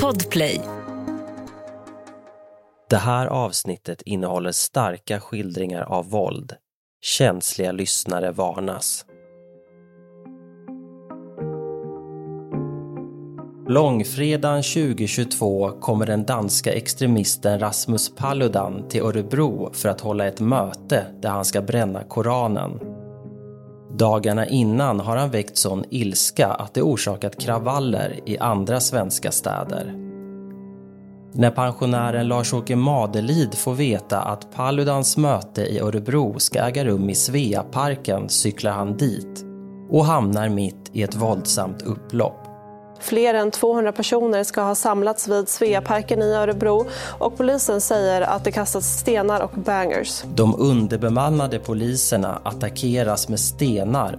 Podplay. Det här avsnittet innehåller starka skildringar av våld. Känsliga lyssnare varnas. Långfredagen 2022 kommer den danska extremisten Rasmus Paludan till Örebro för att hålla ett möte där han ska bränna Koranen. Dagarna innan har han väckt sån ilska att det orsakat kravaller i andra svenska städer. När pensionären Lars-Åke Madelid får veta att Paludans möte i Örebro ska äga rum i Sveaparken cyklar han dit och hamnar mitt i ett våldsamt upplopp. Fler än 200 personer ska ha samlats vid Sveaparken i Örebro och polisen säger att det kastats stenar och bangers. De underbemannade poliserna attackeras med stenar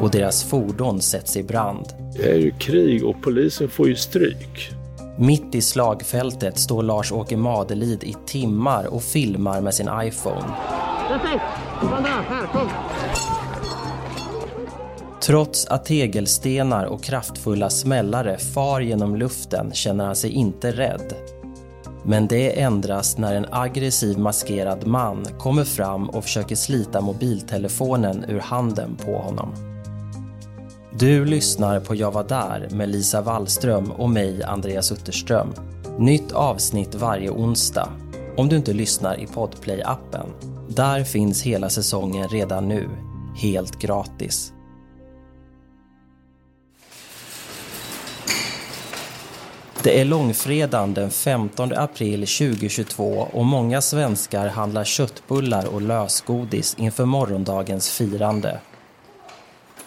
och deras fordon sätts i brand. Det är ju krig och polisen får ju stryk. Mitt i slagfältet står Lars-Åke Madelid i timmar och filmar med sin iPhone. Trots att tegelstenar och kraftfulla smällare far genom luften känner han sig inte rädd. Men det ändras när en aggressiv maskerad man kommer fram och försöker slita mobiltelefonen ur handen på honom. Du lyssnar på Jag var där med Lisa Wallström och mig, Andreas Utterström. Nytt avsnitt varje onsdag, om du inte lyssnar i Podplay-appen. Där finns hela säsongen redan nu, helt gratis. Det är långfredagen den 15 april 2022 och många svenskar handlar köttbullar och lösgodis inför morgondagens firande.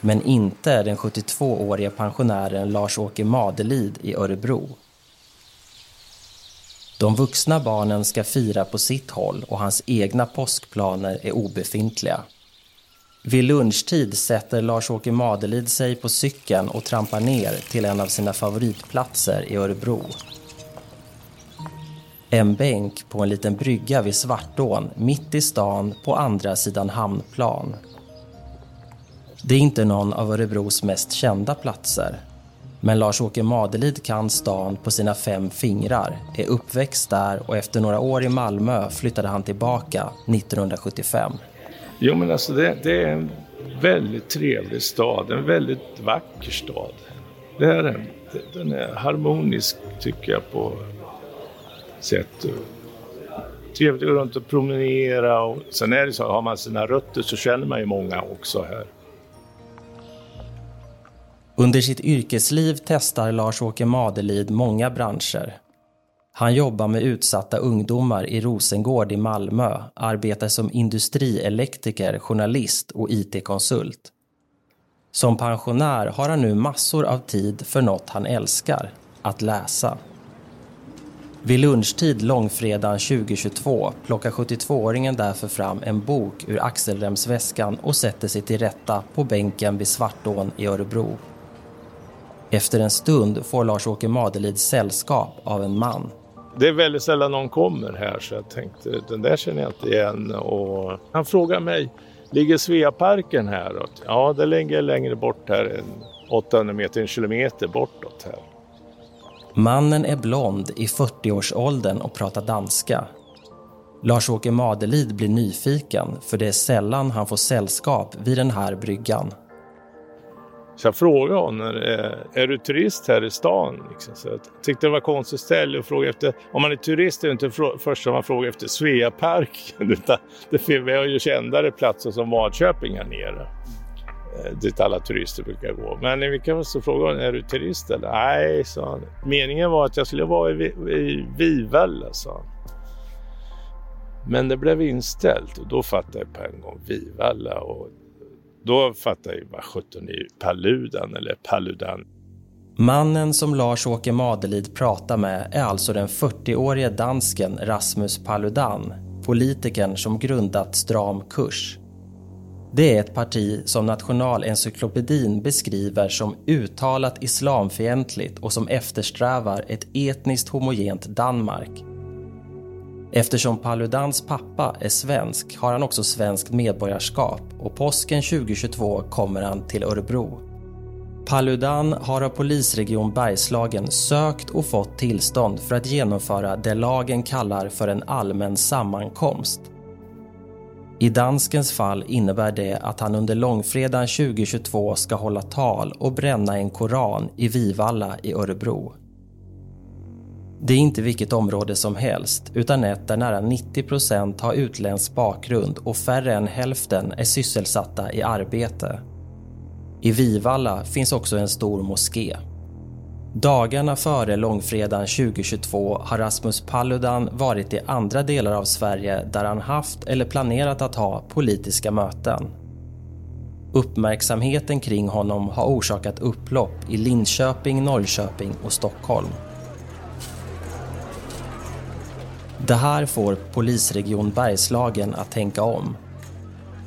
Men inte den 72-årige pensionären Lars-Åke Madelid i Örebro. De vuxna barnen ska fira på sitt håll och hans egna påskplaner är obefintliga. Vid lunchtid sätter Lars-Åke Madelid sig på cykeln och trampar ner till en av sina favoritplatser i Örebro. En bänk på en liten brygga vid Svartån, mitt i stan på andra sidan Hamnplan. Det är inte någon av Örebros mest kända platser. Men Lars-Åke Madelid kan stan på sina fem fingrar, är uppväxt där och efter några år i Malmö flyttade han tillbaka 1975. Jo men alltså det, det är en väldigt trevlig stad, en väldigt vacker stad. Det är den. Den är harmonisk tycker jag på sätt. Trevligt att gå runt och promenera och sen är det så, har man sina rötter så känner man ju många också här. Under sitt yrkesliv testar Lars-Åke Madelid många branscher. Han jobbar med utsatta ungdomar i Rosengård i Malmö, arbetar som industrielektriker, journalist och IT-konsult. Som pensionär har han nu massor av tid för något han älskar, att läsa. Vid lunchtid långfredagen 2022 plockar 72-åringen därför fram en bok ur axelremsväskan och sätter sig till rätta på bänken vid Svartån i Örebro. Efter en stund får Lars-Åke Madelid sällskap av en man. Det är väldigt sällan någon kommer här så jag tänkte den där känner jag inte igen. Och han frågar mig, ligger Sveaparken här? Ja, det ligger längre bort här, 800 meter, en kilometer bortåt här. Mannen är blond i 40-årsåldern och pratar danska. Lars-Åke Madelid blir nyfiken för det är sällan han får sällskap vid den här bryggan. Så jag frågade honom, eh, är, du turist här i stan? Liksom. Så jag tyckte det var konstigt ställe att fråga efter. Om man är turist är det inte första man frågar efter Sveaparken. vi har ju kändare platser som Vadköping här nere. Eh, dit alla turister brukar gå. Men vi kan så fråga honom, är du turist eller? Nej, sa han. Meningen var att jag skulle vara i, i Vivalla, sa han. Men det blev inställt och då fattade jag på en gång Vivalla och då fattar jag ju vad sjutton är Paludan eller Paludan. Mannen som Lars-Åke Madelid pratar med är alltså den 40-årige dansken Rasmus Paludan, politikern som grundat Stram kurs. Det är ett parti som Nationalencyklopedin beskriver som uttalat islamfientligt och som eftersträvar ett etniskt homogent Danmark Eftersom Paludans pappa är svensk har han också svenskt medborgarskap och påsken 2022 kommer han till Örebro. Paludan har av polisregion Bergslagen sökt och fått tillstånd för att genomföra det lagen kallar för en allmän sammankomst. I danskens fall innebär det att han under långfredagen 2022 ska hålla tal och bränna en koran i Vivalla i Örebro. Det är inte vilket område som helst utan ett där nära 90% har utländsk bakgrund och färre än hälften är sysselsatta i arbete. I Vivalla finns också en stor moské. Dagarna före långfredagen 2022 har Rasmus Paludan varit i andra delar av Sverige där han haft eller planerat att ha politiska möten. Uppmärksamheten kring honom har orsakat upplopp i Linköping, Norrköping och Stockholm. Det här får polisregion Bergslagen att tänka om.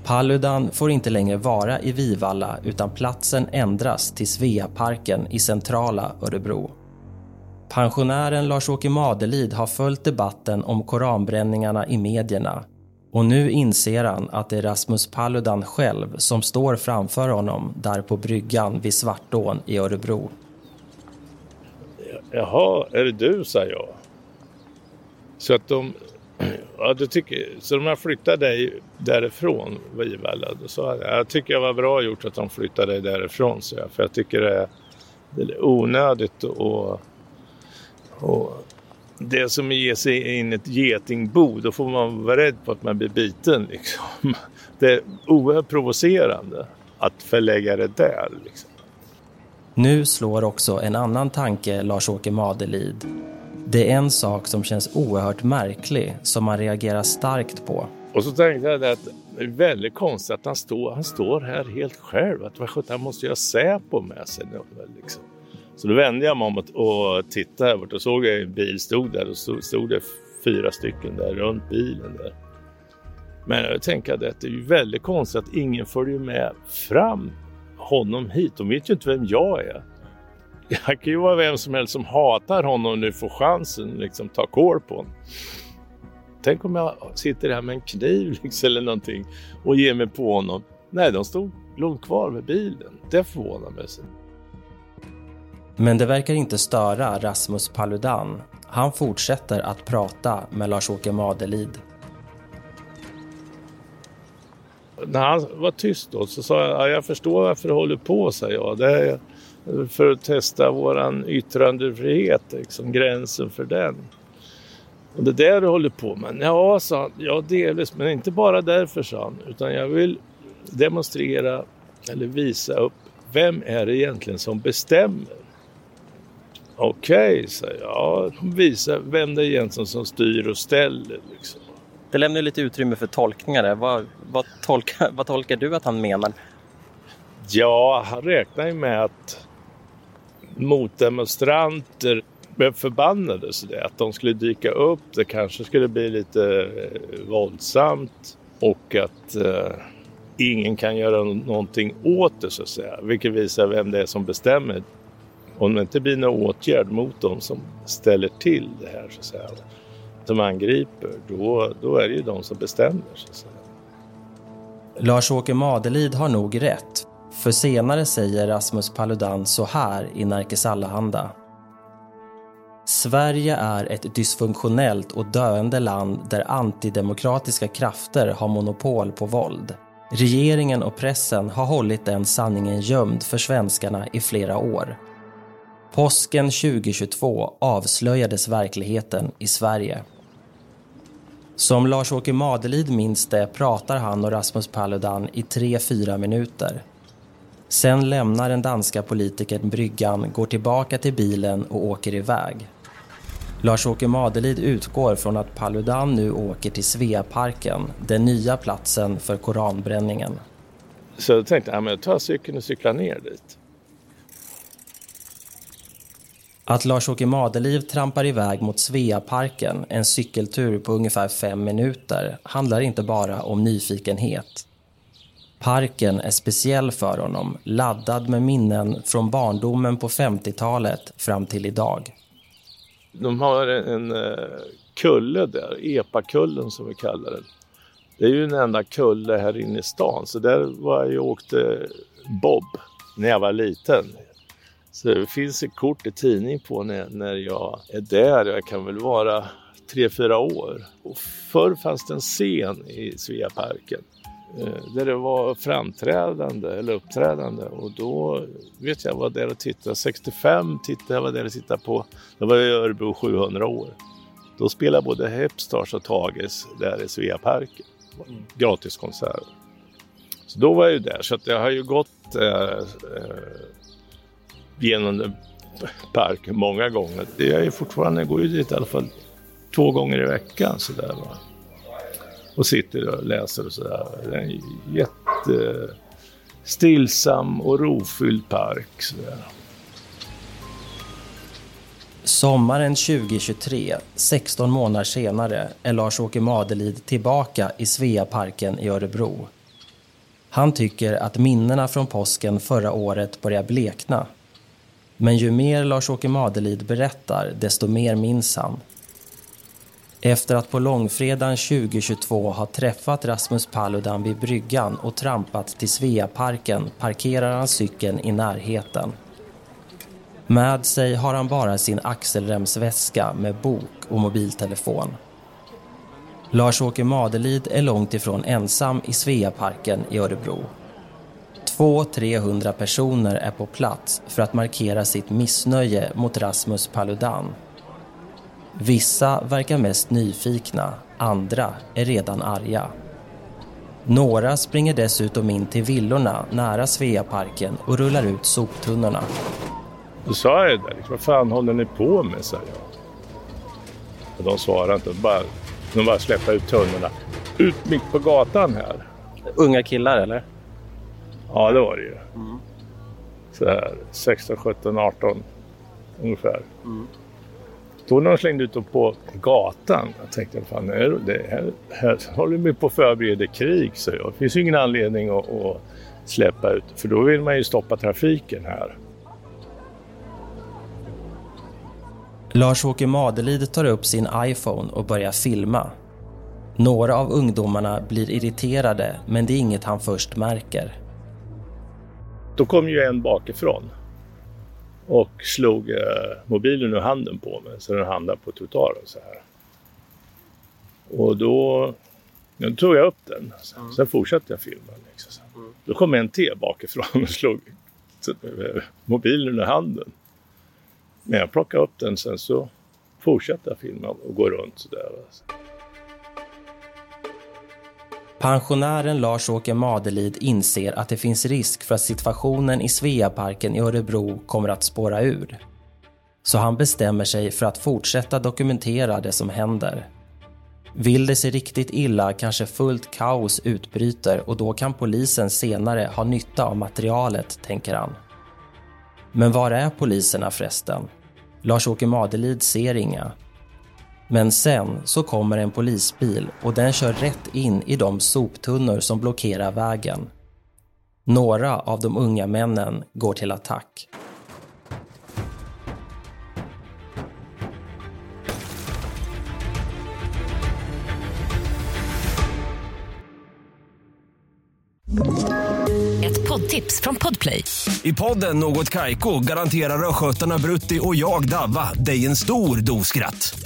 Paludan får inte längre vara i Vivalla utan platsen ändras till Sveaparken i centrala Örebro. Pensionären Lars-Åke Madelid har följt debatten om koranbränningarna i medierna och nu inser han att det är Rasmus Paludan själv som står framför honom där på bryggan vid Svartån i Örebro. Jaha, är det du, sa jag. Så att de, ja, du tycker, så de har flyttat dig därifrån, Vivalla. Så jag, jag tycker det var bra gjort att de flyttade dig därifrån, så jag, för jag tycker det är, det är onödigt och, och det som ger sig in ett getingbo, då får man vara rädd på att man blir biten. Liksom. Det är oerhört provocerande att förlägga det där. Liksom. Nu slår också en annan tanke Lars-Åke Madelid. Det är en sak som känns oerhört märklig som man reagerar starkt på. Och så tänkte jag att det är väldigt konstigt att han står, han står här helt själv. Att vad han måste ju ha Säpo med sig. Liksom. Så då vände jag mig om och, tittade här och såg jag en bil stod där och så stod det fyra stycken där runt bilen där. Men jag tänkte att det är ju väldigt konstigt att ingen följer med fram honom hit. De vet ju inte vem jag är. Jag kan ju vara vem som helst som hatar honom och nu får chansen liksom ta kål på honom. Tänk om jag sitter här med en kniv liksom, eller någonting och ger mig på honom. Nej, de stod långt kvar med bilen. Det förvånar mig. Men det verkar inte störa Rasmus Paludan. Han fortsätter att prata med Lars-Åke Madelid. När han var tyst då så sa jag, jag förstår varför du håller på, sa jag. Det är för att testa våran yttrandefrihet, liksom, gränsen för den. Och det är det du håller på med. Ja, sa han. Ja, delvis, men inte bara därför, sa han. Utan jag vill demonstrera eller visa upp vem är det egentligen som bestämmer? Okej, okay, sa jag. Ja, visa vem det är egentligen som styr och ställer. Liksom. Det lämnar lite utrymme för tolkningar. Vad, vad, tolkar, vad tolkar du att han menar? Ja, han räknar ju med att motdemonstranter blev förbannade så det, att de skulle dyka upp. Det kanske skulle bli lite eh, våldsamt och att eh, ingen kan göra någonting åt det så att säga. Vilket visar vem det är som bestämmer. Om det inte blir någon åtgärd mot dem som ställer till det här så att säga. Som angriper, då, då är det ju de som bestämmer så att säga. Lars-Åke Madelid har nog rätt. För senare säger Rasmus Paludan så här i Närkes Allahanda. Sverige är ett dysfunktionellt och döende land där antidemokratiska krafter har monopol på våld. Regeringen och pressen har hållit den sanningen gömd för svenskarna i flera år. Påsken 2022 avslöjades verkligheten i Sverige. Som Lars-Åke Madelid minns det pratar han och Rasmus Paludan i 3-4 minuter. Sen lämnar den danska politikern bryggan, går tillbaka till bilen och åker iväg. Lars-Åke Madelid utgår från att Paludan nu åker till Sveaparken, den nya platsen för koranbränningen. Så jag tänkte jag, jag tar cykeln och cyklar ner dit. Att Lars-Åke Madeliv trampar iväg mot Sveaparken, en cykeltur på ungefär fem minuter, handlar inte bara om nyfikenhet. Parken är speciell för honom, laddad med minnen från barndomen på 50-talet fram till idag. De har en, eh, kulle där, Epakullen som vi kallar den. Det är ju en enda kulle här inne i stan, så där var jag och åkte bob när jag var liten. Så det finns ett kort i tidning på när, när jag är där. Jag kan väl vara tre, fyra år. Och förr fanns det en scen i Sveaparken Eh, där det var framträdande eller uppträdande och då vet jag var där och tittade. 65 tittade jag var där och tittade på. Det var i Örebro 700 år. Då spelade både Hepstars och Tages där i Sveaparken. Gratiskonserter. Så då var jag ju där så att jag har ju gått eh, eh, genom parken många gånger. Jag är ju fortfarande, jag går ju dit i alla fall två gånger i veckan sådär. Va? Och sitter och läser och sådär. Det är en jättestillsam och rofylld park. Sådär. Sommaren 2023, 16 månader senare, är Lars-Åke Madelid tillbaka i Sveaparken i Örebro. Han tycker att minnena från påsken förra året börjar blekna. Men ju mer Lars-Åke Madelid berättar, desto mer minns han. Efter att på långfredagen 2022 ha träffat Rasmus Paludan vid bryggan och trampat till Sveaparken parkerar han cykeln i närheten. Med sig har han bara sin axelremsväska med bok och mobiltelefon. Lars-Åke Madelid är långt ifrån ensam i Sveaparken i Örebro. 200-300 personer är på plats för att markera sitt missnöje mot Rasmus Paludan. Vissa verkar mest nyfikna, andra är redan arga. Några springer dessutom in till villorna nära Sveaparken och rullar ut soptunnorna. Då sa jag det, liksom, vad fan håller ni på med? sa jag. Och de svarade inte, bara, de bara släppa ut tunnorna. Ut mitt på gatan här. Unga killar eller? Ja, det var det ju. Mm. Så här 16, 17, 18 ungefär. Mm. Då när de slängde ut dem på gatan, jag tänkte fan, det här, här håller vi på att förbereda krig, så jag. Det finns ju ingen anledning att, att släppa ut, för då vill man ju stoppa trafiken här. Lars-Åke Madelid tar upp sin iPhone och börjar filma. Några av ungdomarna blir irriterade, men det är inget han först märker. Då kom ju en bakifrån och slog eh, mobilen ur handen på mig så den hamnade på trottoaren så här. Och då, då tog jag upp den. Mm. Sen fortsatte jag filma. Liksom. Mm. Då kom en till bakifrån och slog eh, mobilen ur handen. Men jag plockade upp den sen så fortsatte jag filma och gå runt sådär. Pensionären Lars-Åke Madelid inser att det finns risk för att situationen i Sveaparken i Örebro kommer att spåra ur. Så han bestämmer sig för att fortsätta dokumentera det som händer. Vill det sig riktigt illa kanske fullt kaos utbryter och då kan polisen senare ha nytta av materialet, tänker han. Men var är poliserna förresten? Lars-Åke Madelid ser inga men sen så kommer en polisbil och den kör rätt in i de soptunnor som blockerar vägen. Några av de unga männen går till attack. Ett poddtips från Podplay. I podden Något Kaiko garanterar östgötarna Brutti och jag, Davva, dig en stor dos skratt.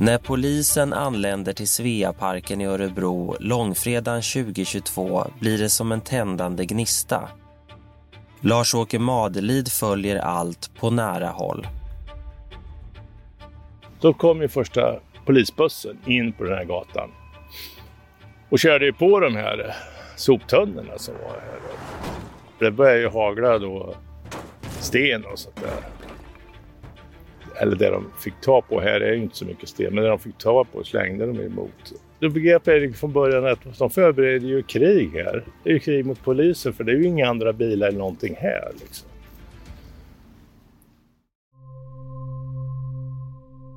När polisen anländer till Sveaparken i Örebro långfredagen 2022 blir det som en tändande gnista. Lars-Åke Madelid följer allt på nära håll. Då kom ju första polisbussen in på den här gatan och körde på de här soptunnorna som var här. Det började ju hagla då sten och sånt där eller det de fick ta på, här är ju inte så mycket sten, men det de fick ta på slängde de emot. Då begrep jag från början att de förbereder ju krig här. Det är ju krig mot polisen för det är ju inga andra bilar eller någonting här. Liksom.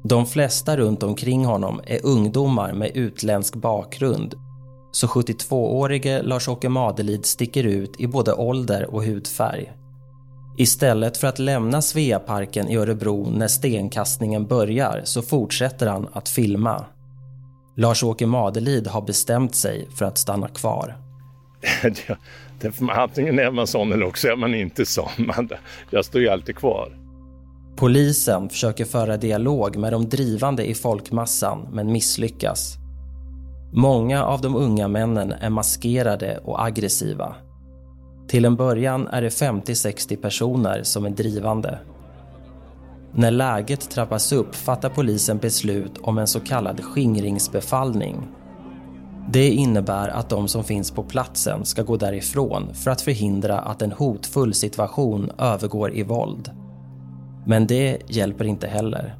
De flesta runt omkring honom är ungdomar med utländsk bakgrund så 72-årige Lars-Åke Madelid sticker ut i både ålder och hudfärg. Istället för att lämna Sveaparken i Örebro när stenkastningen börjar så fortsätter han att filma. Lars-Åke Madelid har bestämt sig för att stanna kvar. Antingen är man sån eller också är man inte sån. Jag står ju alltid kvar. Polisen försöker föra dialog med de drivande i folkmassan men misslyckas. Många av de unga männen är maskerade och aggressiva. Till en början är det 50-60 personer som är drivande. När läget trappas upp fattar polisen beslut om en så kallad skingringsbefallning. Det innebär att de som finns på platsen ska gå därifrån för att förhindra att en hotfull situation övergår i våld. Men det hjälper inte heller.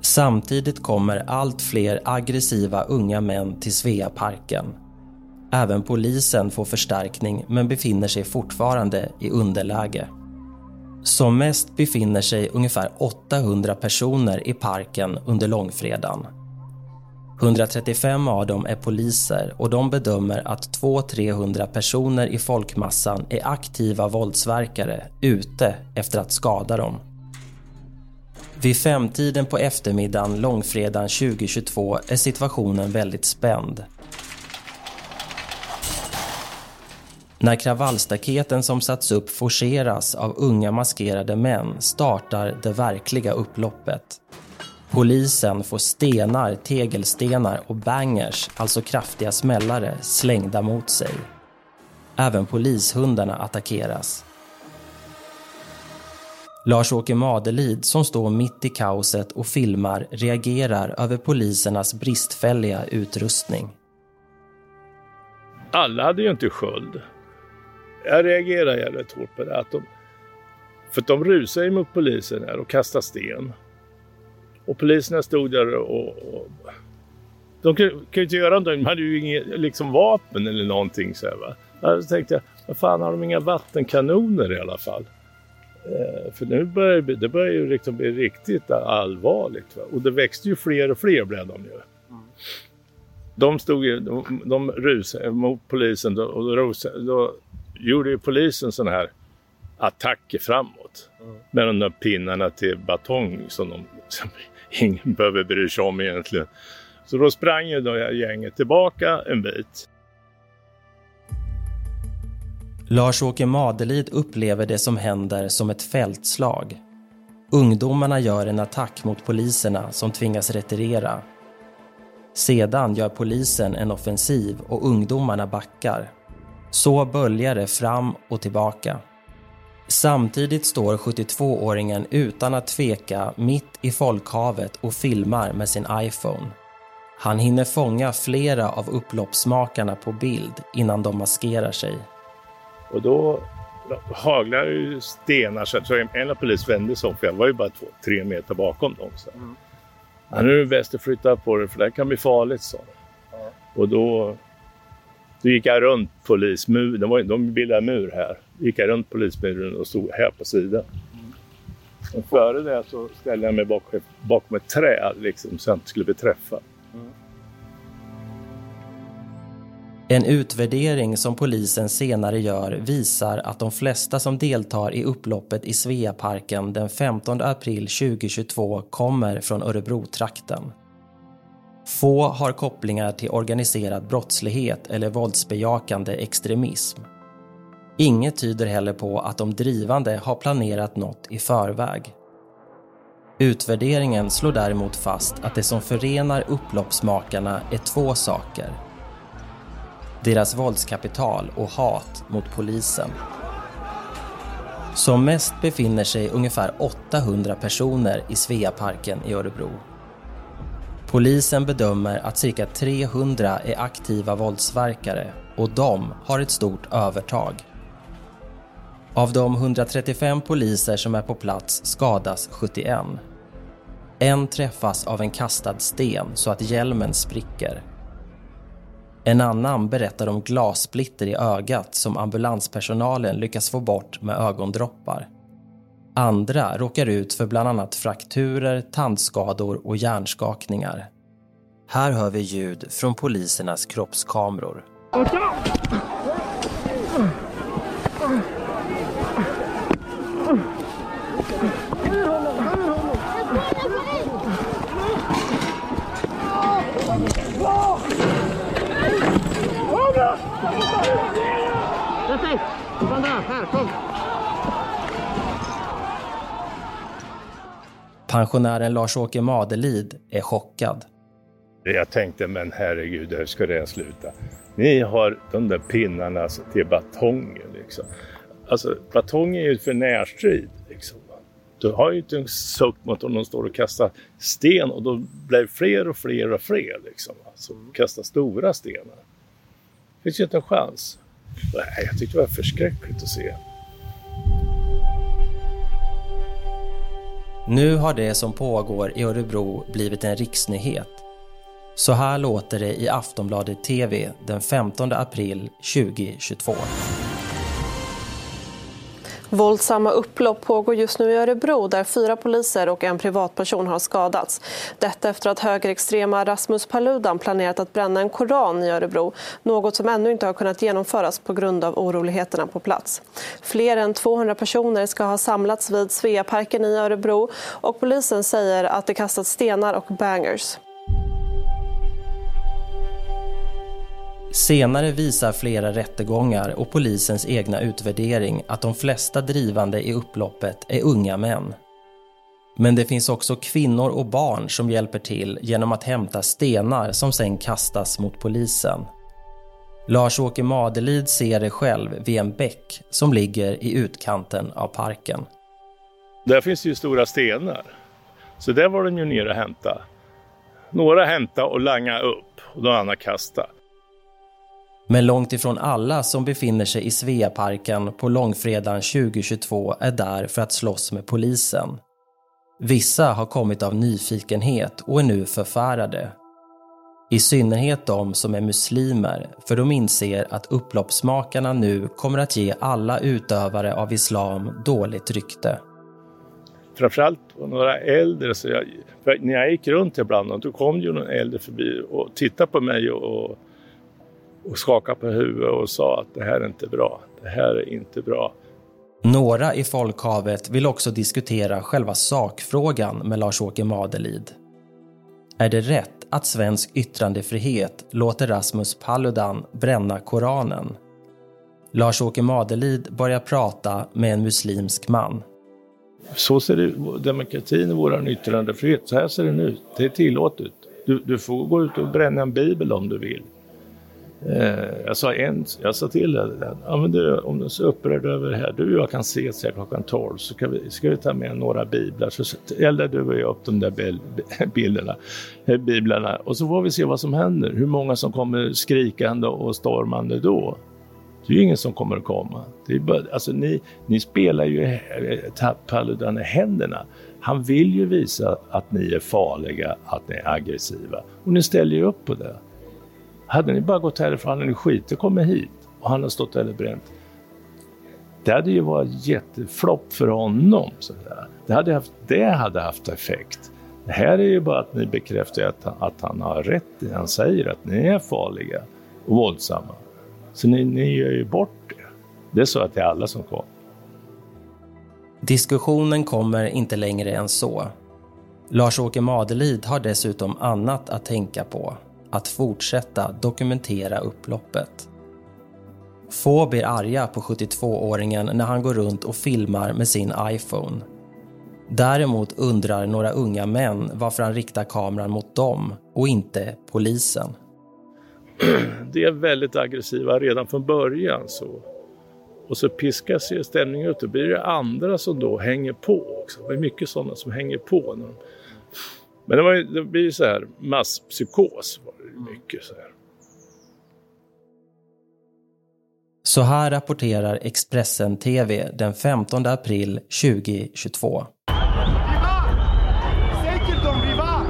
Samtidigt kommer allt fler aggressiva unga män till Sveaparken. Även polisen får förstärkning men befinner sig fortfarande i underläge. Som mest befinner sig ungefär 800 personer i parken under långfredagen. 135 av dem är poliser och de bedömer att 200-300 personer i folkmassan är aktiva våldsverkare ute efter att skada dem. Vid femtiden på eftermiddagen långfredagen 2022 är situationen väldigt spänd. När kravallstaketen som satts upp forceras av unga maskerade män startar det verkliga upploppet. Polisen får stenar, tegelstenar och bangers, alltså kraftiga smällare, slängda mot sig. Även polishundarna attackeras. Lars-Åke Madelid, som står mitt i kaoset och filmar, reagerar över polisernas bristfälliga utrustning. Alla hade ju inte sköld. Jag reagerar jävligt hårt på det. Att de, för att de rusade ju mot polisen här och kastade sten. Och poliserna stod där och... och de kunde ju inte göra någonting. De hade ju inget liksom, vapen eller någonting. Så här, va? Jag tänkte, vad fan har de inga vattenkanoner i alla fall? Eh, för nu börjar det, det börjar ju liksom bli riktigt allvarligt. Va? Och det växte ju fler och fler blev de ju. Mm. De stod ju, de, de rusade mot polisen då, och då, då gjorde ju polisen sådana här attacker framåt. Mm. Med de där pinnarna till batong som, de, som ingen behöver bry sig om egentligen. Så då sprang ju då gänget tillbaka en bit. Lars-Åke Madelid upplever det som händer som ett fältslag. Ungdomarna gör en attack mot poliserna som tvingas retirera. Sedan gör polisen en offensiv och ungdomarna backar. Så böljar det fram och tillbaka. Samtidigt står 72-åringen utan att tveka mitt i folkhavet och filmar med sin iPhone. Han hinner fånga flera av upploppsmakarna på bild innan de maskerar sig. Och då haglar ju stenar så en av polis vände sig om, för jag var ju bara två, tre meter bakom dem. Så. Mm. Ja, nu är det bäst att flytta på det för det kan bli farligt, så. Ja. Och då, då gick jag runt polismuren, de, de bildade mur här. Då gick jag runt polismuren och stod här på sidan. Mm. Och före det så ställde jag mig bakom, bakom ett träd liksom, så jag inte skulle bli träffad. En utvärdering som polisen senare gör visar att de flesta som deltar i upploppet i Sveaparken den 15 april 2022 kommer från Örebro-trakten. Få har kopplingar till organiserad brottslighet eller våldsbejakande extremism. Inget tyder heller på att de drivande har planerat något i förväg. Utvärderingen slår däremot fast att det som förenar upploppsmakarna är två saker deras våldskapital och hat mot polisen. Som mest befinner sig ungefär 800 personer i Sveaparken i Örebro. Polisen bedömer att cirka 300 är aktiva våldsverkare och de har ett stort övertag. Av de 135 poliser som är på plats skadas 71. En träffas av en kastad sten så att hjälmen spricker en annan berättar om glassplitter i ögat som ambulanspersonalen lyckas få bort med ögondroppar. Andra råkar ut för bland annat frakturer, tandskador och hjärnskakningar. Här hör vi ljud från polisernas kroppskameror. Pensionären Lars-Åke Madelid är chockad. Jag tänkte, men herregud, hur ska det här sluta? Ni har de där pinnarna alltså till batonger liksom. Alltså, batong är ju för närstrid. Liksom. Du har ju inte en suck mot om de står och kastar sten och då blir det fler och fler och fler liksom. Alltså, kastar stora stenar. Det finns ju inte en chans. Jag tyckte det var förskräckligt att se. Nu har det som pågår i Örebro blivit en riksnyhet. Så här låter det i Aftonbladet TV den 15 april 2022. Våldsamma upplopp pågår just nu i Örebro där fyra poliser och en privatperson har skadats. Detta efter att högerextrema Rasmus Paludan planerat att bränna en koran i Örebro. Något som ännu inte har kunnat genomföras på grund av oroligheterna på plats. Fler än 200 personer ska ha samlats vid Sveaparken i Örebro och polisen säger att det kastats stenar och bangers. Senare visar flera rättegångar och polisens egna utvärdering att de flesta drivande i upploppet är unga män. Men det finns också kvinnor och barn som hjälper till genom att hämta stenar som sen kastas mot polisen. Lars-Åke Madelid ser det själv vid en bäck som ligger i utkanten av parken. Där finns det ju stora stenar. Så där var de ju nere och hämta. Några hämta och langa upp och de andra kasta. Men långt ifrån alla som befinner sig i Sveaparken på långfredagen 2022 är där för att slåss med polisen. Vissa har kommit av nyfikenhet och är nu förfärade. I synnerhet de som är muslimer, för de inser att upploppsmakarna nu kommer att ge alla utövare av islam dåligt rykte. Framförallt några äldre, så jag, när jag gick runt ibland, då kom ju någon äldre förbi och tittade på mig och och skakade på huvudet och sa att det här är inte bra. Det här är inte bra. Några i folkhavet vill också diskutera själva sakfrågan med Lars-Åke Madelid. Är det rätt att svensk yttrandefrihet låter Rasmus Paludan bränna Koranen? Lars-Åke Madelid börjar prata med en muslimsk man. Så ser det demokratin och vår yttrandefrihet, så här ser den ut. Det är tillåtet. Du, du får gå ut och bränna en bibel om du vill. Eh, jag sa en, jag sa till henne, ja, men du, om du är så upprörd över det här, du och jag kan ses här klockan 12 så ska vi, ska vi ta med några biblar så eldar du och jag upp de där bilderna, eh, biblarna och så får vi se vad som händer, hur många som kommer skrikande och stormande då. Det är ju ingen som kommer att komma. Det är bara, alltså ni, ni spelar ju eh, Paludan i händerna. Han vill ju visa att ni är farliga, att ni är aggressiva och ni ställer ju upp på det. Hade ni bara gått härifrån hade ni skit och kommit hit och han har stått där och bränt. Det hade ju varit jätteflopp för honom. Så Det, hade haft, det hade haft effekt. Det här är ju bara att ni bekräftar att, att han har rätt i han säger, att ni är farliga och våldsamma. Så ni, ni gör ju bort det. Det sa jag till alla som kom. Diskussionen kommer inte längre än så. Lars-Åke Madelid har dessutom annat att tänka på att fortsätta dokumentera upploppet. Få blir arga på 72-åringen när han går runt och filmar med sin iPhone. Däremot undrar några unga män varför han riktar kameran mot dem och inte polisen. Det är väldigt aggressiva redan från början. så. Och så piskas ju stämningen ut. Då blir det andra som då hänger på också. Det är mycket sådana som hänger på. Men det, var ju, det blir ju så här masspsykos mycket. Så här. Så här rapporterar Expressen TV den 15 april 2022. Säg till dem viva!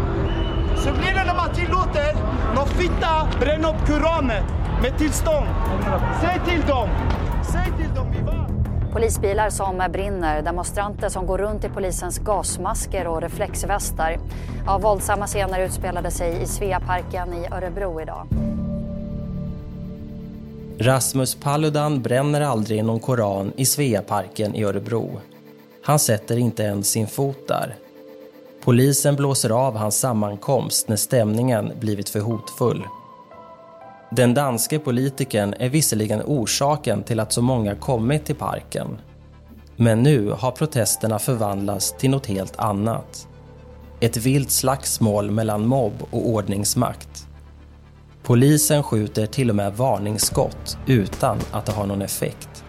Så blir det när man tillåter någon fitta bränna upp Koranen med tillstånd. Säg till dem! Säg till dem viva! Polisbilar som brinner, demonstranter som går runt i polisens gasmasker och reflexvästar. Ja, våldsamma scener utspelade sig i Sveaparken i Örebro idag. Rasmus Paludan bränner aldrig någon koran i Sveaparken i Örebro. Han sätter inte ens sin fot där. Polisen blåser av hans sammankomst när stämningen blivit för hotfull. Den danske politikern är visserligen orsaken till att så många kommit till parken. Men nu har protesterna förvandlats till något helt annat. Ett vilt slagsmål mellan mobb och ordningsmakt. Polisen skjuter till och med varningsskott utan att det har någon effekt.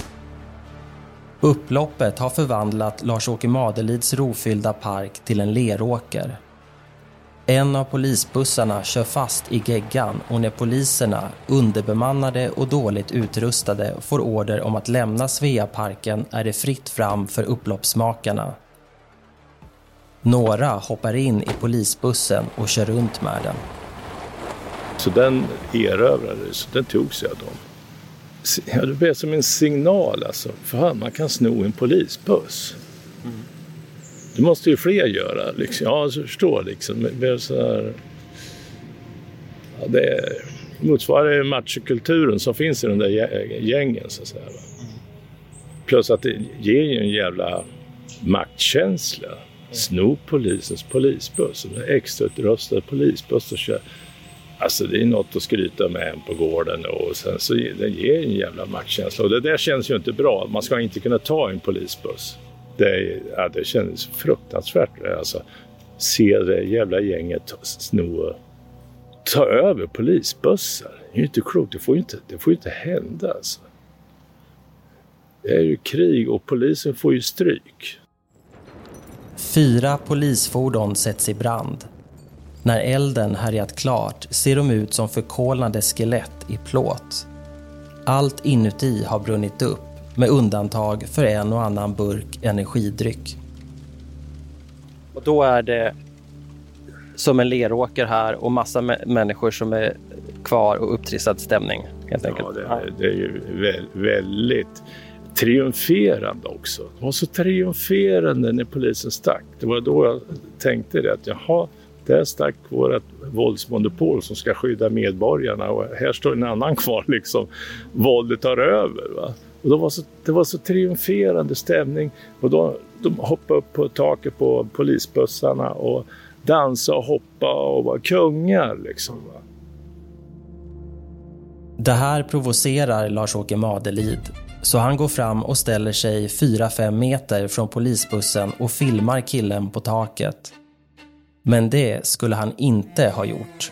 Upploppet har förvandlat Lars-Åke Madelids rofyllda park till en leråker. En av polisbussarna kör fast i geggan och när poliserna, underbemannade och dåligt utrustade, får order om att lämna Sveaparken är det fritt fram för upploppsmakarna. Några hoppar in i polisbussen och kör runt med den. Så den erövrades, den tog sig av dem. Ja, det blev som en signal alltså. Fan, man kan sno en polisbuss. Det måste ju fler göra. Liksom. Ja, jag förstår liksom. Det, så här, ja, det motsvarar machokulturen som finns i de där gängen så att säga. Plus att det ger ju en jävla maktkänsla. Sno polisens polisbuss, en extrautrustad polisbuss och kör Alltså det är något att skryta med hem på gården och sen så det ger en jävla maktkänsla och det där känns ju inte bra. Man ska inte kunna ta en polisbuss. Det, ja, det kändes fruktansvärt alltså. Se det jävla gänget sno ta över polisbussar. Det är ju inte klokt. Det får ju inte, det får inte hända alltså. Det är ju krig och polisen får ju stryk. Fyra polisfordon sätts i brand. När elden härjat klart ser de ut som förkolnade skelett i plåt. Allt inuti har brunnit upp med undantag för en och annan burk energidryck. Och då är det som en leråker här och massa människor som är kvar och upptrissad stämning. Helt enkelt. Ja, det, det är ju väldigt triumferande också. Det var så triumferande när polisen stack. Det var då jag tänkte det att jaha, där stack vårt våldsmonopol som ska skydda medborgarna och här står en annan kvar liksom. Våldet tar över. Va? Och då var så, det var så triumferande stämning och då, de hoppade upp på taket på polisbussarna och dansade och hoppade och var kungar liksom. Va? Det här provocerar Lars-Åke Madelid så han går fram och ställer sig 4-5 meter från polisbussen och filmar killen på taket. Men det skulle han inte ha gjort.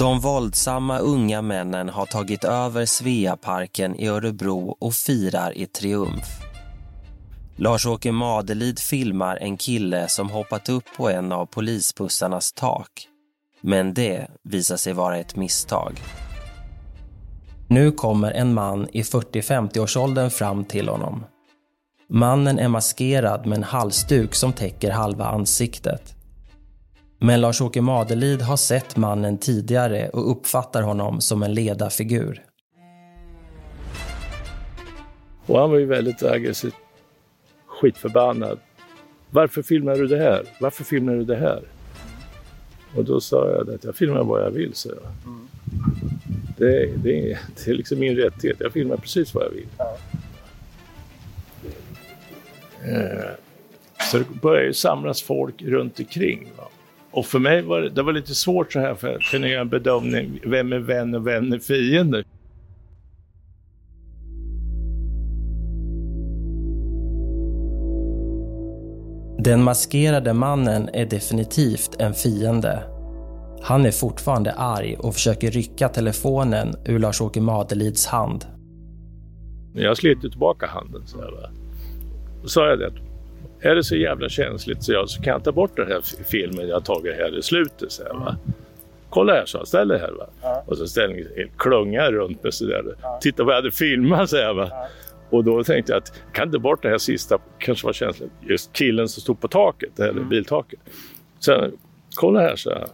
De våldsamma unga männen har tagit över Sveaparken i Örebro och firar i triumf. Lars-Åke Madelid filmar en kille som hoppat upp på en av polisbussarnas tak. Men det visar sig vara ett misstag. Nu kommer en man i 40-50-årsåldern fram till honom. Mannen är maskerad med en halsduk som täcker halva ansiktet. Men Lars-Åke Madelid har sett mannen tidigare och uppfattar honom som en ledarfigur. Och han var ju väldigt aggressiv, skitförbannad. Varför filmar du det här? Varför filmar du det här? Och då sa jag att jag filmar vad jag vill, så jag. Mm. Det, det, det, är liksom min rättighet. Jag filmar precis vad jag vill. Ja. Så det började ju samlas folk runt omkring. Va? Och för mig var det, det var lite svårt så här för att kunna göra en bedömning. Vem är vän och vem är fiende? Den maskerade mannen är definitivt en fiende. Han är fortfarande arg och försöker rycka telefonen ur Lars-Åke Madelids hand. Jag slet tillbaka handen. Så här? Då sa jag det är det så jävla känsligt så jag så kan jag ta bort den här filmen jag tagit här i slutet. Så här, va? Kolla här, så jag. Ställ dig här. Va? Ja. Och så ställde jag klunga runt mig sådär. Ja. Titta vad jag hade filmat, så här, va? Ja. Och då tänkte jag att jag kan ta bort det här sista, kanske var känsligt, just killen som stod på taket, eller mm. biltaket. Sen, kolla här, så här.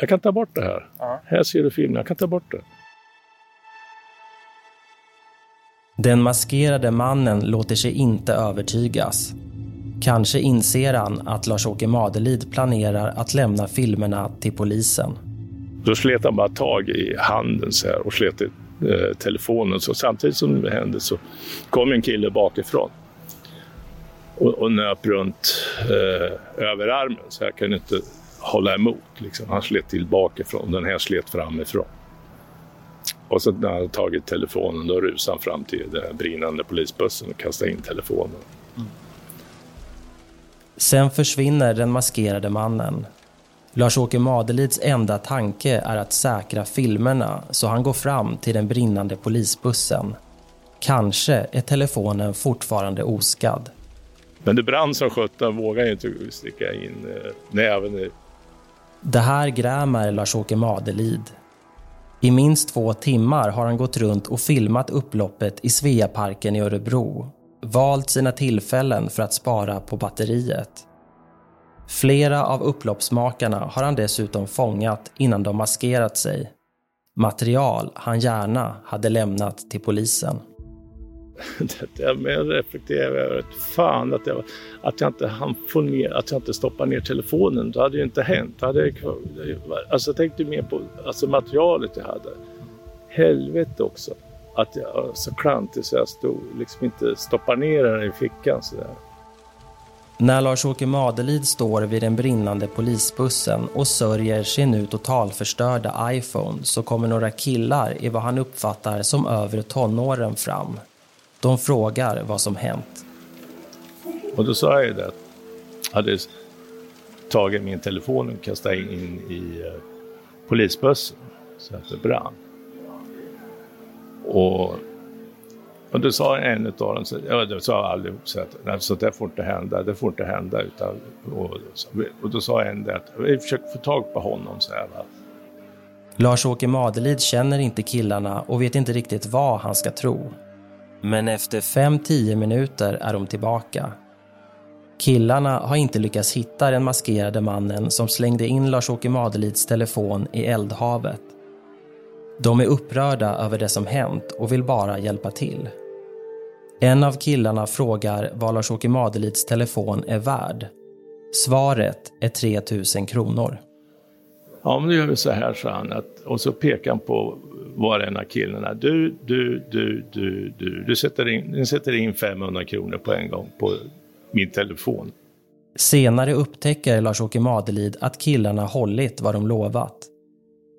Jag kan ta bort det här. Ja. Här ser du filmen, jag kan ta bort det. Den maskerade mannen låter sig inte övertygas. Kanske inser han att Lars-Åke Madelid planerar att lämna filmerna till polisen. Då slet han bara tag i handen så här och slet i eh, telefonen. Så samtidigt som det hände så kom en kille bakifrån och, och nöp runt eh, överarmen så jag kunde inte hålla emot. Liksom. Han slet till bakifrån, den här slet framifrån. Och så när han tagit telefonen då rusade han fram till den brinnande polisbussen och kastade in telefonen. Sen försvinner den maskerade mannen. Lars-Åke Madelids enda tanke är att säkra filmerna så han går fram till den brinnande polisbussen. Kanske är telefonen fortfarande oskadd. Men det brann som sjutton, vågade inte sticka in eh, näven i. Det här grämer Lars-Åke Madelid. I minst två timmar har han gått runt och filmat upploppet i Sveaparken i Örebro valt sina tillfällen för att spara på batteriet. Flera av upploppsmakarna har han dessutom fångat innan de maskerat sig. Material han gärna hade lämnat till polisen. Jag reflekterar över att fan att jag, att jag inte hann få ner, att jag inte stoppade ner telefonen. Det hade ju inte hänt. Jag, alltså jag tänkte mer på alltså materialet jag hade. Helvete också att jag så klantig så jag stod liksom inte stoppar ner den i fickan sådär. När Lars-Åke Madelid står vid den brinnande polisbussen och sörjer sin nu totalförstörda iPhone så kommer några killar i vad han uppfattar som övre tonåren fram. De frågar vad som hänt. Och då sa jag det att jag hade tagit min telefon och kastat in i eh, polisbussen så att det brann. Och, och då sa en av dem, ja, det sa allihop, så att nej, så det får inte hända, det får inte hända. Utan, och, och då sa en det att vi försöker få tag på honom. Så här, Lars-Åke Madelid känner inte killarna och vet inte riktigt vad han ska tro. Men efter 5-10 minuter är de tillbaka. Killarna har inte lyckats hitta den maskerade mannen som slängde in Lars-Åke Madelids telefon i eldhavet. De är upprörda över det som hänt och vill bara hjälpa till. En av killarna frågar vad Lars-Åke Madelids telefon är värd. Svaret är 3000 kronor. Ja, men då gör vi så här, sa han. Att, och så pekar han på var en av killarna. Du, du, du, du, du. Du sätter in, du sätter in 500 kronor på en gång på min telefon. Senare upptäcker Lars-Åke Madelid att killarna hållit vad de lovat.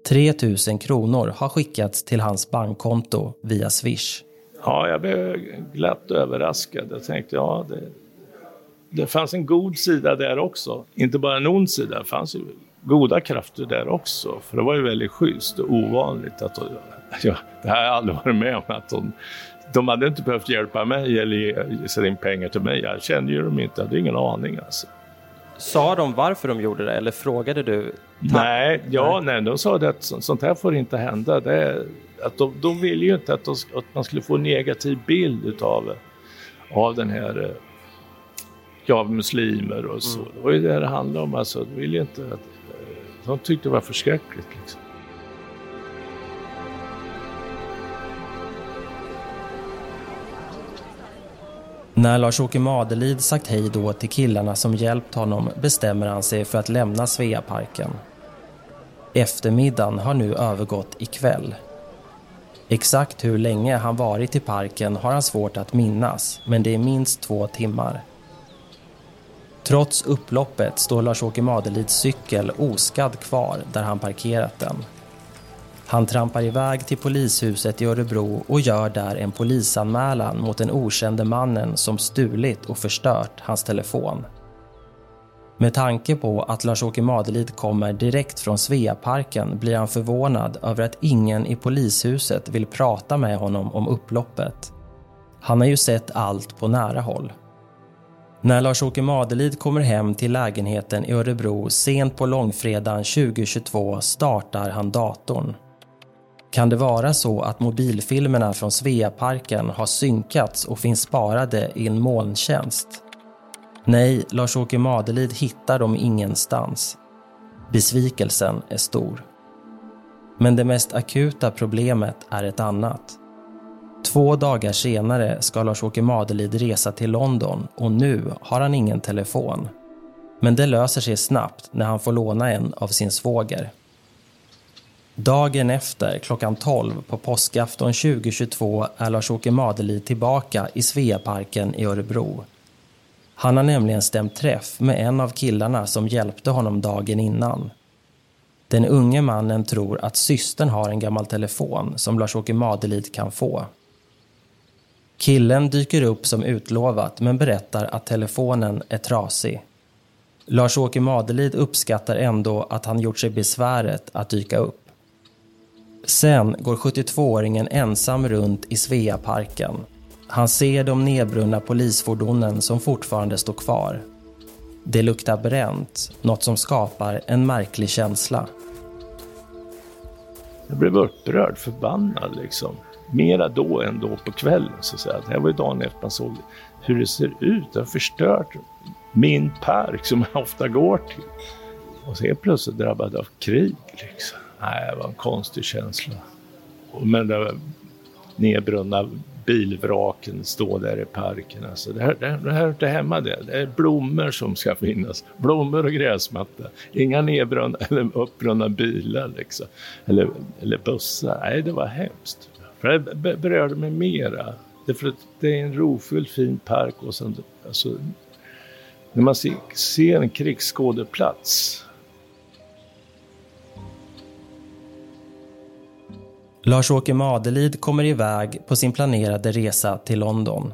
3 000 kronor har skickats till hans bankkonto via Swish. Ja, jag blev glatt överraskad. Jag tänkte, ja, det, det fanns en god sida där också. Inte bara en ond sida, det fanns ju goda krafter där också. För det var ju väldigt schysst och ovanligt. Att, ja, det här har jag aldrig varit med om. Att de, de hade inte behövt hjälpa mig eller sätta in pengar till mig. Jag kände ju dem inte, jag hade ingen aning alltså. Sa de varför de gjorde det eller frågade du? Nej, ja, nej. de sa det att sånt här får inte hända. Det att de, de ville ju inte att, de, att, man skulle få en negativ bild utav av den här eh, ja, muslimer och så. Mm. Det var ju det det handlade om. Alltså, de ville inte att, eh, de tyckte det var förskräckligt. Liksom. När Lars-Åke Madelid sagt hej då till killarna som hjälpt honom bestämmer han sig för att lämna Sveaparken. Eftermiddagen har nu övergått i kväll. Exakt hur länge han varit i parken har han svårt att minnas, men det är minst två timmar. Trots upploppet står Lars-Åke Madelids cykel oskadd kvar där han parkerat den. Han trampar iväg till polishuset i Örebro och gör där en polisanmälan mot den okände mannen som stulit och förstört hans telefon. Med tanke på att Lars-Åke Madelid kommer direkt från Sveaparken blir han förvånad över att ingen i polishuset vill prata med honom om upploppet. Han har ju sett allt på nära håll. När Lars-Åke Madelid kommer hem till lägenheten i Örebro sent på långfredagen 2022 startar han datorn. Kan det vara så att mobilfilmerna från Sveaparken har synkats och finns sparade i en molntjänst? Nej, Lars-Åke Madelid hittar dem ingenstans. Besvikelsen är stor. Men det mest akuta problemet är ett annat. Två dagar senare ska Lars-Åke Madelid resa till London och nu har han ingen telefon. Men det löser sig snabbt när han får låna en av sin svåger. Dagen efter, klockan 12 på påskafton 2022 är Lars-Åke Madelid tillbaka i Sveaparken i Örebro. Han har nämligen stämt träff med en av killarna som hjälpte honom dagen innan. Den unge mannen tror att systern har en gammal telefon som Lars-Åke Madelid kan få. Killen dyker upp som utlovat men berättar att telefonen är trasig. Lars-Åke Madelid uppskattar ändå att han gjort sig besväret att dyka upp. Sen går 72-åringen ensam runt i Sveaparken. Han ser de nedbrunna polisfordonen som fortfarande står kvar. Det luktar bränt, något som skapar en märklig känsla. Jag blev upprörd, förbannad liksom mera då än då på kvällen. Så att säga. Det här var ju dagen efter man såg hur det ser ut. Det har förstört min park som jag ofta går till. Och så är jag plötsligt drabbad av krig. Liksom. Nej, det var en konstig känsla. Men det nedbrunna bilvraken står där i parken. Alltså det, här, det, här, det här är inte hemma det. Det är blommor som ska finnas. Blommor och gräsmatta. Inga nedbrunna eller uppbrunna bilar liksom. Eller, eller bussar. Nej, det var hemskt. För det berörde mig mera. Därför att det är en rofylld fin park och sen, alltså, när man ser, ser en krigsskådeplats. Lars-Åke Madelid kommer iväg på sin planerade resa till London.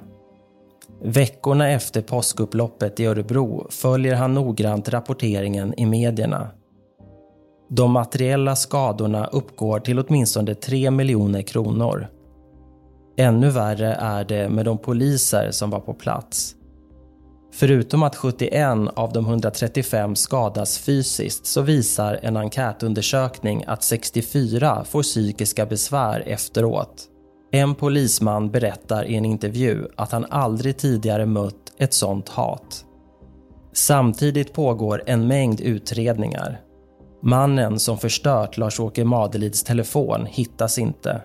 Veckorna efter påskupploppet i Örebro följer han noggrant rapporteringen i medierna. De materiella skadorna uppgår till åtminstone 3 miljoner kronor. Ännu värre är det med de poliser som var på plats. Förutom att 71 av de 135 skadas fysiskt så visar en enkätundersökning att 64 får psykiska besvär efteråt. En polisman berättar i en intervju att han aldrig tidigare mött ett sånt hat. Samtidigt pågår en mängd utredningar Mannen som förstört Lars-Åke Madelids telefon hittas inte.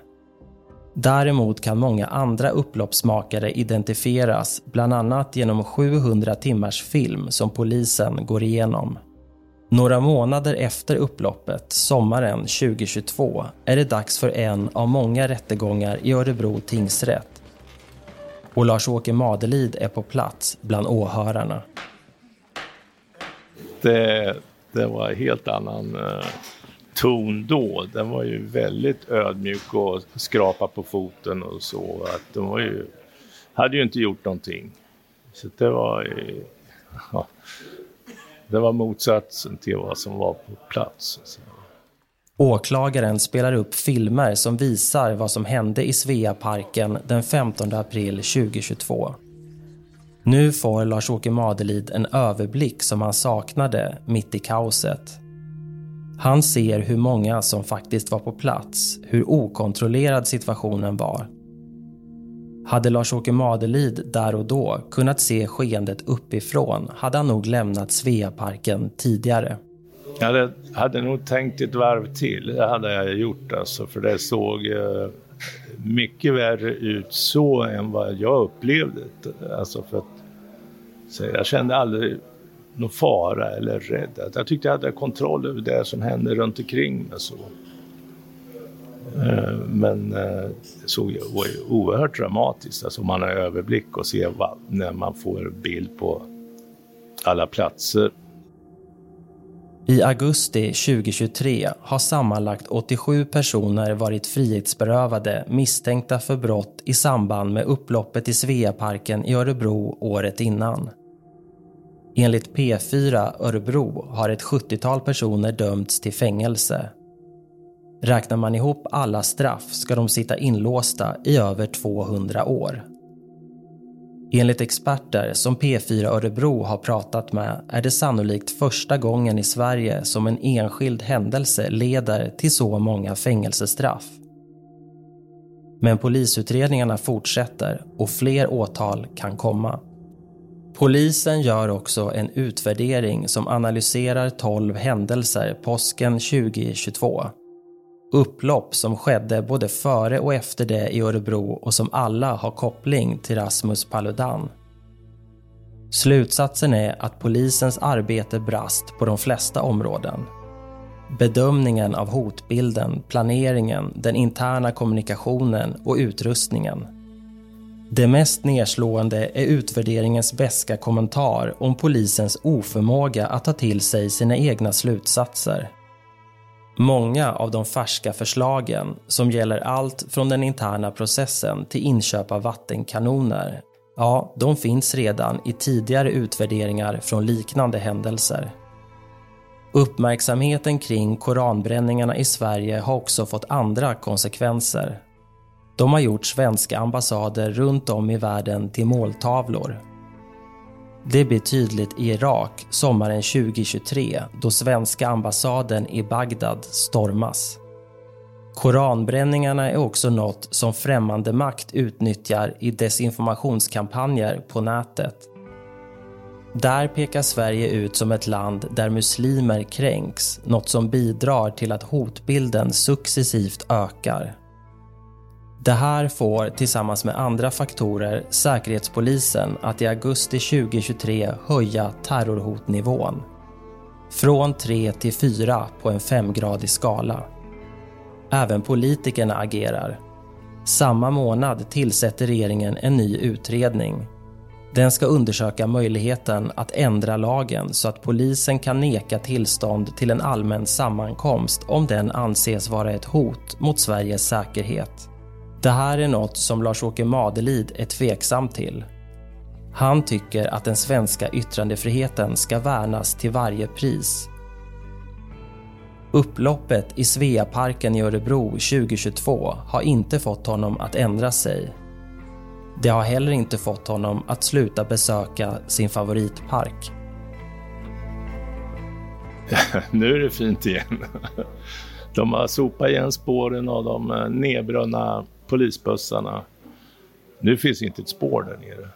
Däremot kan många andra upploppsmakare identifieras bland annat genom 700 timmars film som polisen går igenom. Några månader efter upploppet, sommaren 2022, är det dags för en av många rättegångar i Örebro tingsrätt. Och Lars-Åke Madelid är på plats bland åhörarna. Det det var en helt annan uh, ton då. Den var ju väldigt ödmjuk och skrapa på foten och så. Att de var ju, hade ju inte gjort någonting. Så det var ju, ja, det var motsatsen till vad som var på plats. Så. Åklagaren spelar upp filmer som visar vad som hände i Sveaparken den 15 april 2022. Nu får Lars-Åke Madelid en överblick som han saknade mitt i kaoset. Han ser hur många som faktiskt var på plats, hur okontrollerad situationen var. Hade Lars-Åke Madelid där och då kunnat se skeendet uppifrån hade han nog lämnat Sveaparken tidigare. Jag hade, hade nog tänkt ett varv till, det hade jag gjort alltså, för det såg eh, mycket värre ut så än vad jag upplevde Alltså för att så jag kände aldrig någon fara eller rädd. Jag tyckte jag hade kontroll över det som hände runt omkring mig. Så. Eh, men eh, det såg var ju oerhört dramatiskt, alltså man har överblick och ser vad, när man får bild på alla platser. I augusti 2023 har sammanlagt 87 personer varit frihetsberövade misstänkta för brott i samband med upploppet i Sveaparken i Örebro året innan. Enligt P4 Örebro har ett 70-tal personer dömts till fängelse. Räknar man ihop alla straff ska de sitta inlåsta i över 200 år. Enligt experter som P4 Örebro har pratat med är det sannolikt första gången i Sverige som en enskild händelse leder till så många fängelsestraff. Men polisutredningarna fortsätter och fler åtal kan komma. Polisen gör också en utvärdering som analyserar 12 händelser påsken 2022. Upplopp som skedde både före och efter det i Örebro och som alla har koppling till Rasmus Paludan. Slutsatsen är att polisens arbete brast på de flesta områden. Bedömningen av hotbilden, planeringen, den interna kommunikationen och utrustningen. Det mest nedslående är utvärderingens beska kommentar om polisens oförmåga att ta till sig sina egna slutsatser. Många av de färska förslagen, som gäller allt från den interna processen till inköp av vattenkanoner, ja, de finns redan i tidigare utvärderingar från liknande händelser. Uppmärksamheten kring koranbränningarna i Sverige har också fått andra konsekvenser. De har gjort svenska ambassader runt om i världen till måltavlor. Det blir tydligt i Irak sommaren 2023 då svenska ambassaden i Bagdad stormas. Koranbränningarna är också något som främmande makt utnyttjar i desinformationskampanjer på nätet. Där pekar Sverige ut som ett land där muslimer kränks, något som bidrar till att hotbilden successivt ökar. Det här får, tillsammans med andra faktorer, Säkerhetspolisen att i augusti 2023 höja terrorhotnivån. Från 3 till 4 på en femgradig skala. Även politikerna agerar. Samma månad tillsätter regeringen en ny utredning. Den ska undersöka möjligheten att ändra lagen så att polisen kan neka tillstånd till en allmän sammankomst om den anses vara ett hot mot Sveriges säkerhet. Det här är något som Lars-Åke Madelid är tveksam till. Han tycker att den svenska yttrandefriheten ska värnas till varje pris. Upploppet i Sveaparken i Örebro 2022 har inte fått honom att ändra sig. Det har heller inte fått honom att sluta besöka sin favoritpark. nu är det fint igen. De har sopat igen spåren av de eh, nedbrunna polisbussarna. Nu finns inte ett spår där nere.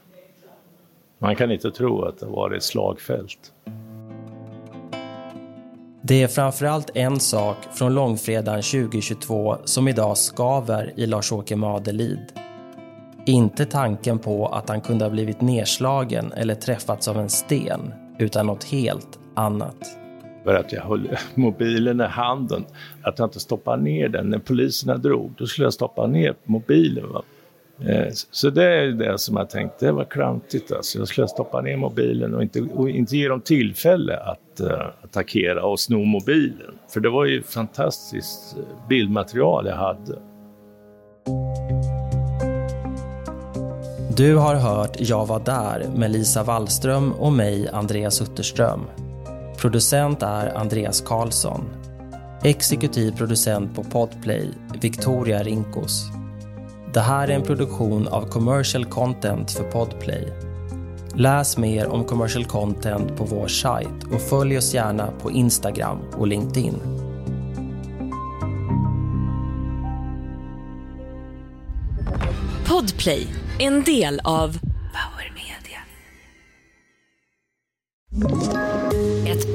Man kan inte tro att det var ett slagfält. Det är framförallt en sak från långfredagen 2022 som idag skaver i Lars-Åke Madelid. Inte tanken på att han kunde ha blivit nedslagen eller träffats av en sten, utan något helt annat för att jag höll mobilen i handen. Att jag inte stoppade ner den. När poliserna drog, då skulle jag stoppa ner mobilen. Va? Eh, så det är det som jag tänkte, det var klantigt alltså. Jag skulle stoppa ner mobilen och inte, och inte ge dem tillfälle att uh, attackera och sno mobilen. För det var ju fantastiskt eh, bildmaterial jag hade. Du har hört Jag var där med Lisa Wallström och mig, Andreas Utterström. Producent är Andreas Karlsson. Exekutiv producent på Podplay, Victoria Rinkos. Det här är en produktion av Commercial Content för Podplay. Läs mer om commercial content på vår sajt och följ oss gärna på Instagram och LinkedIn. Podplay, en del av Power Media.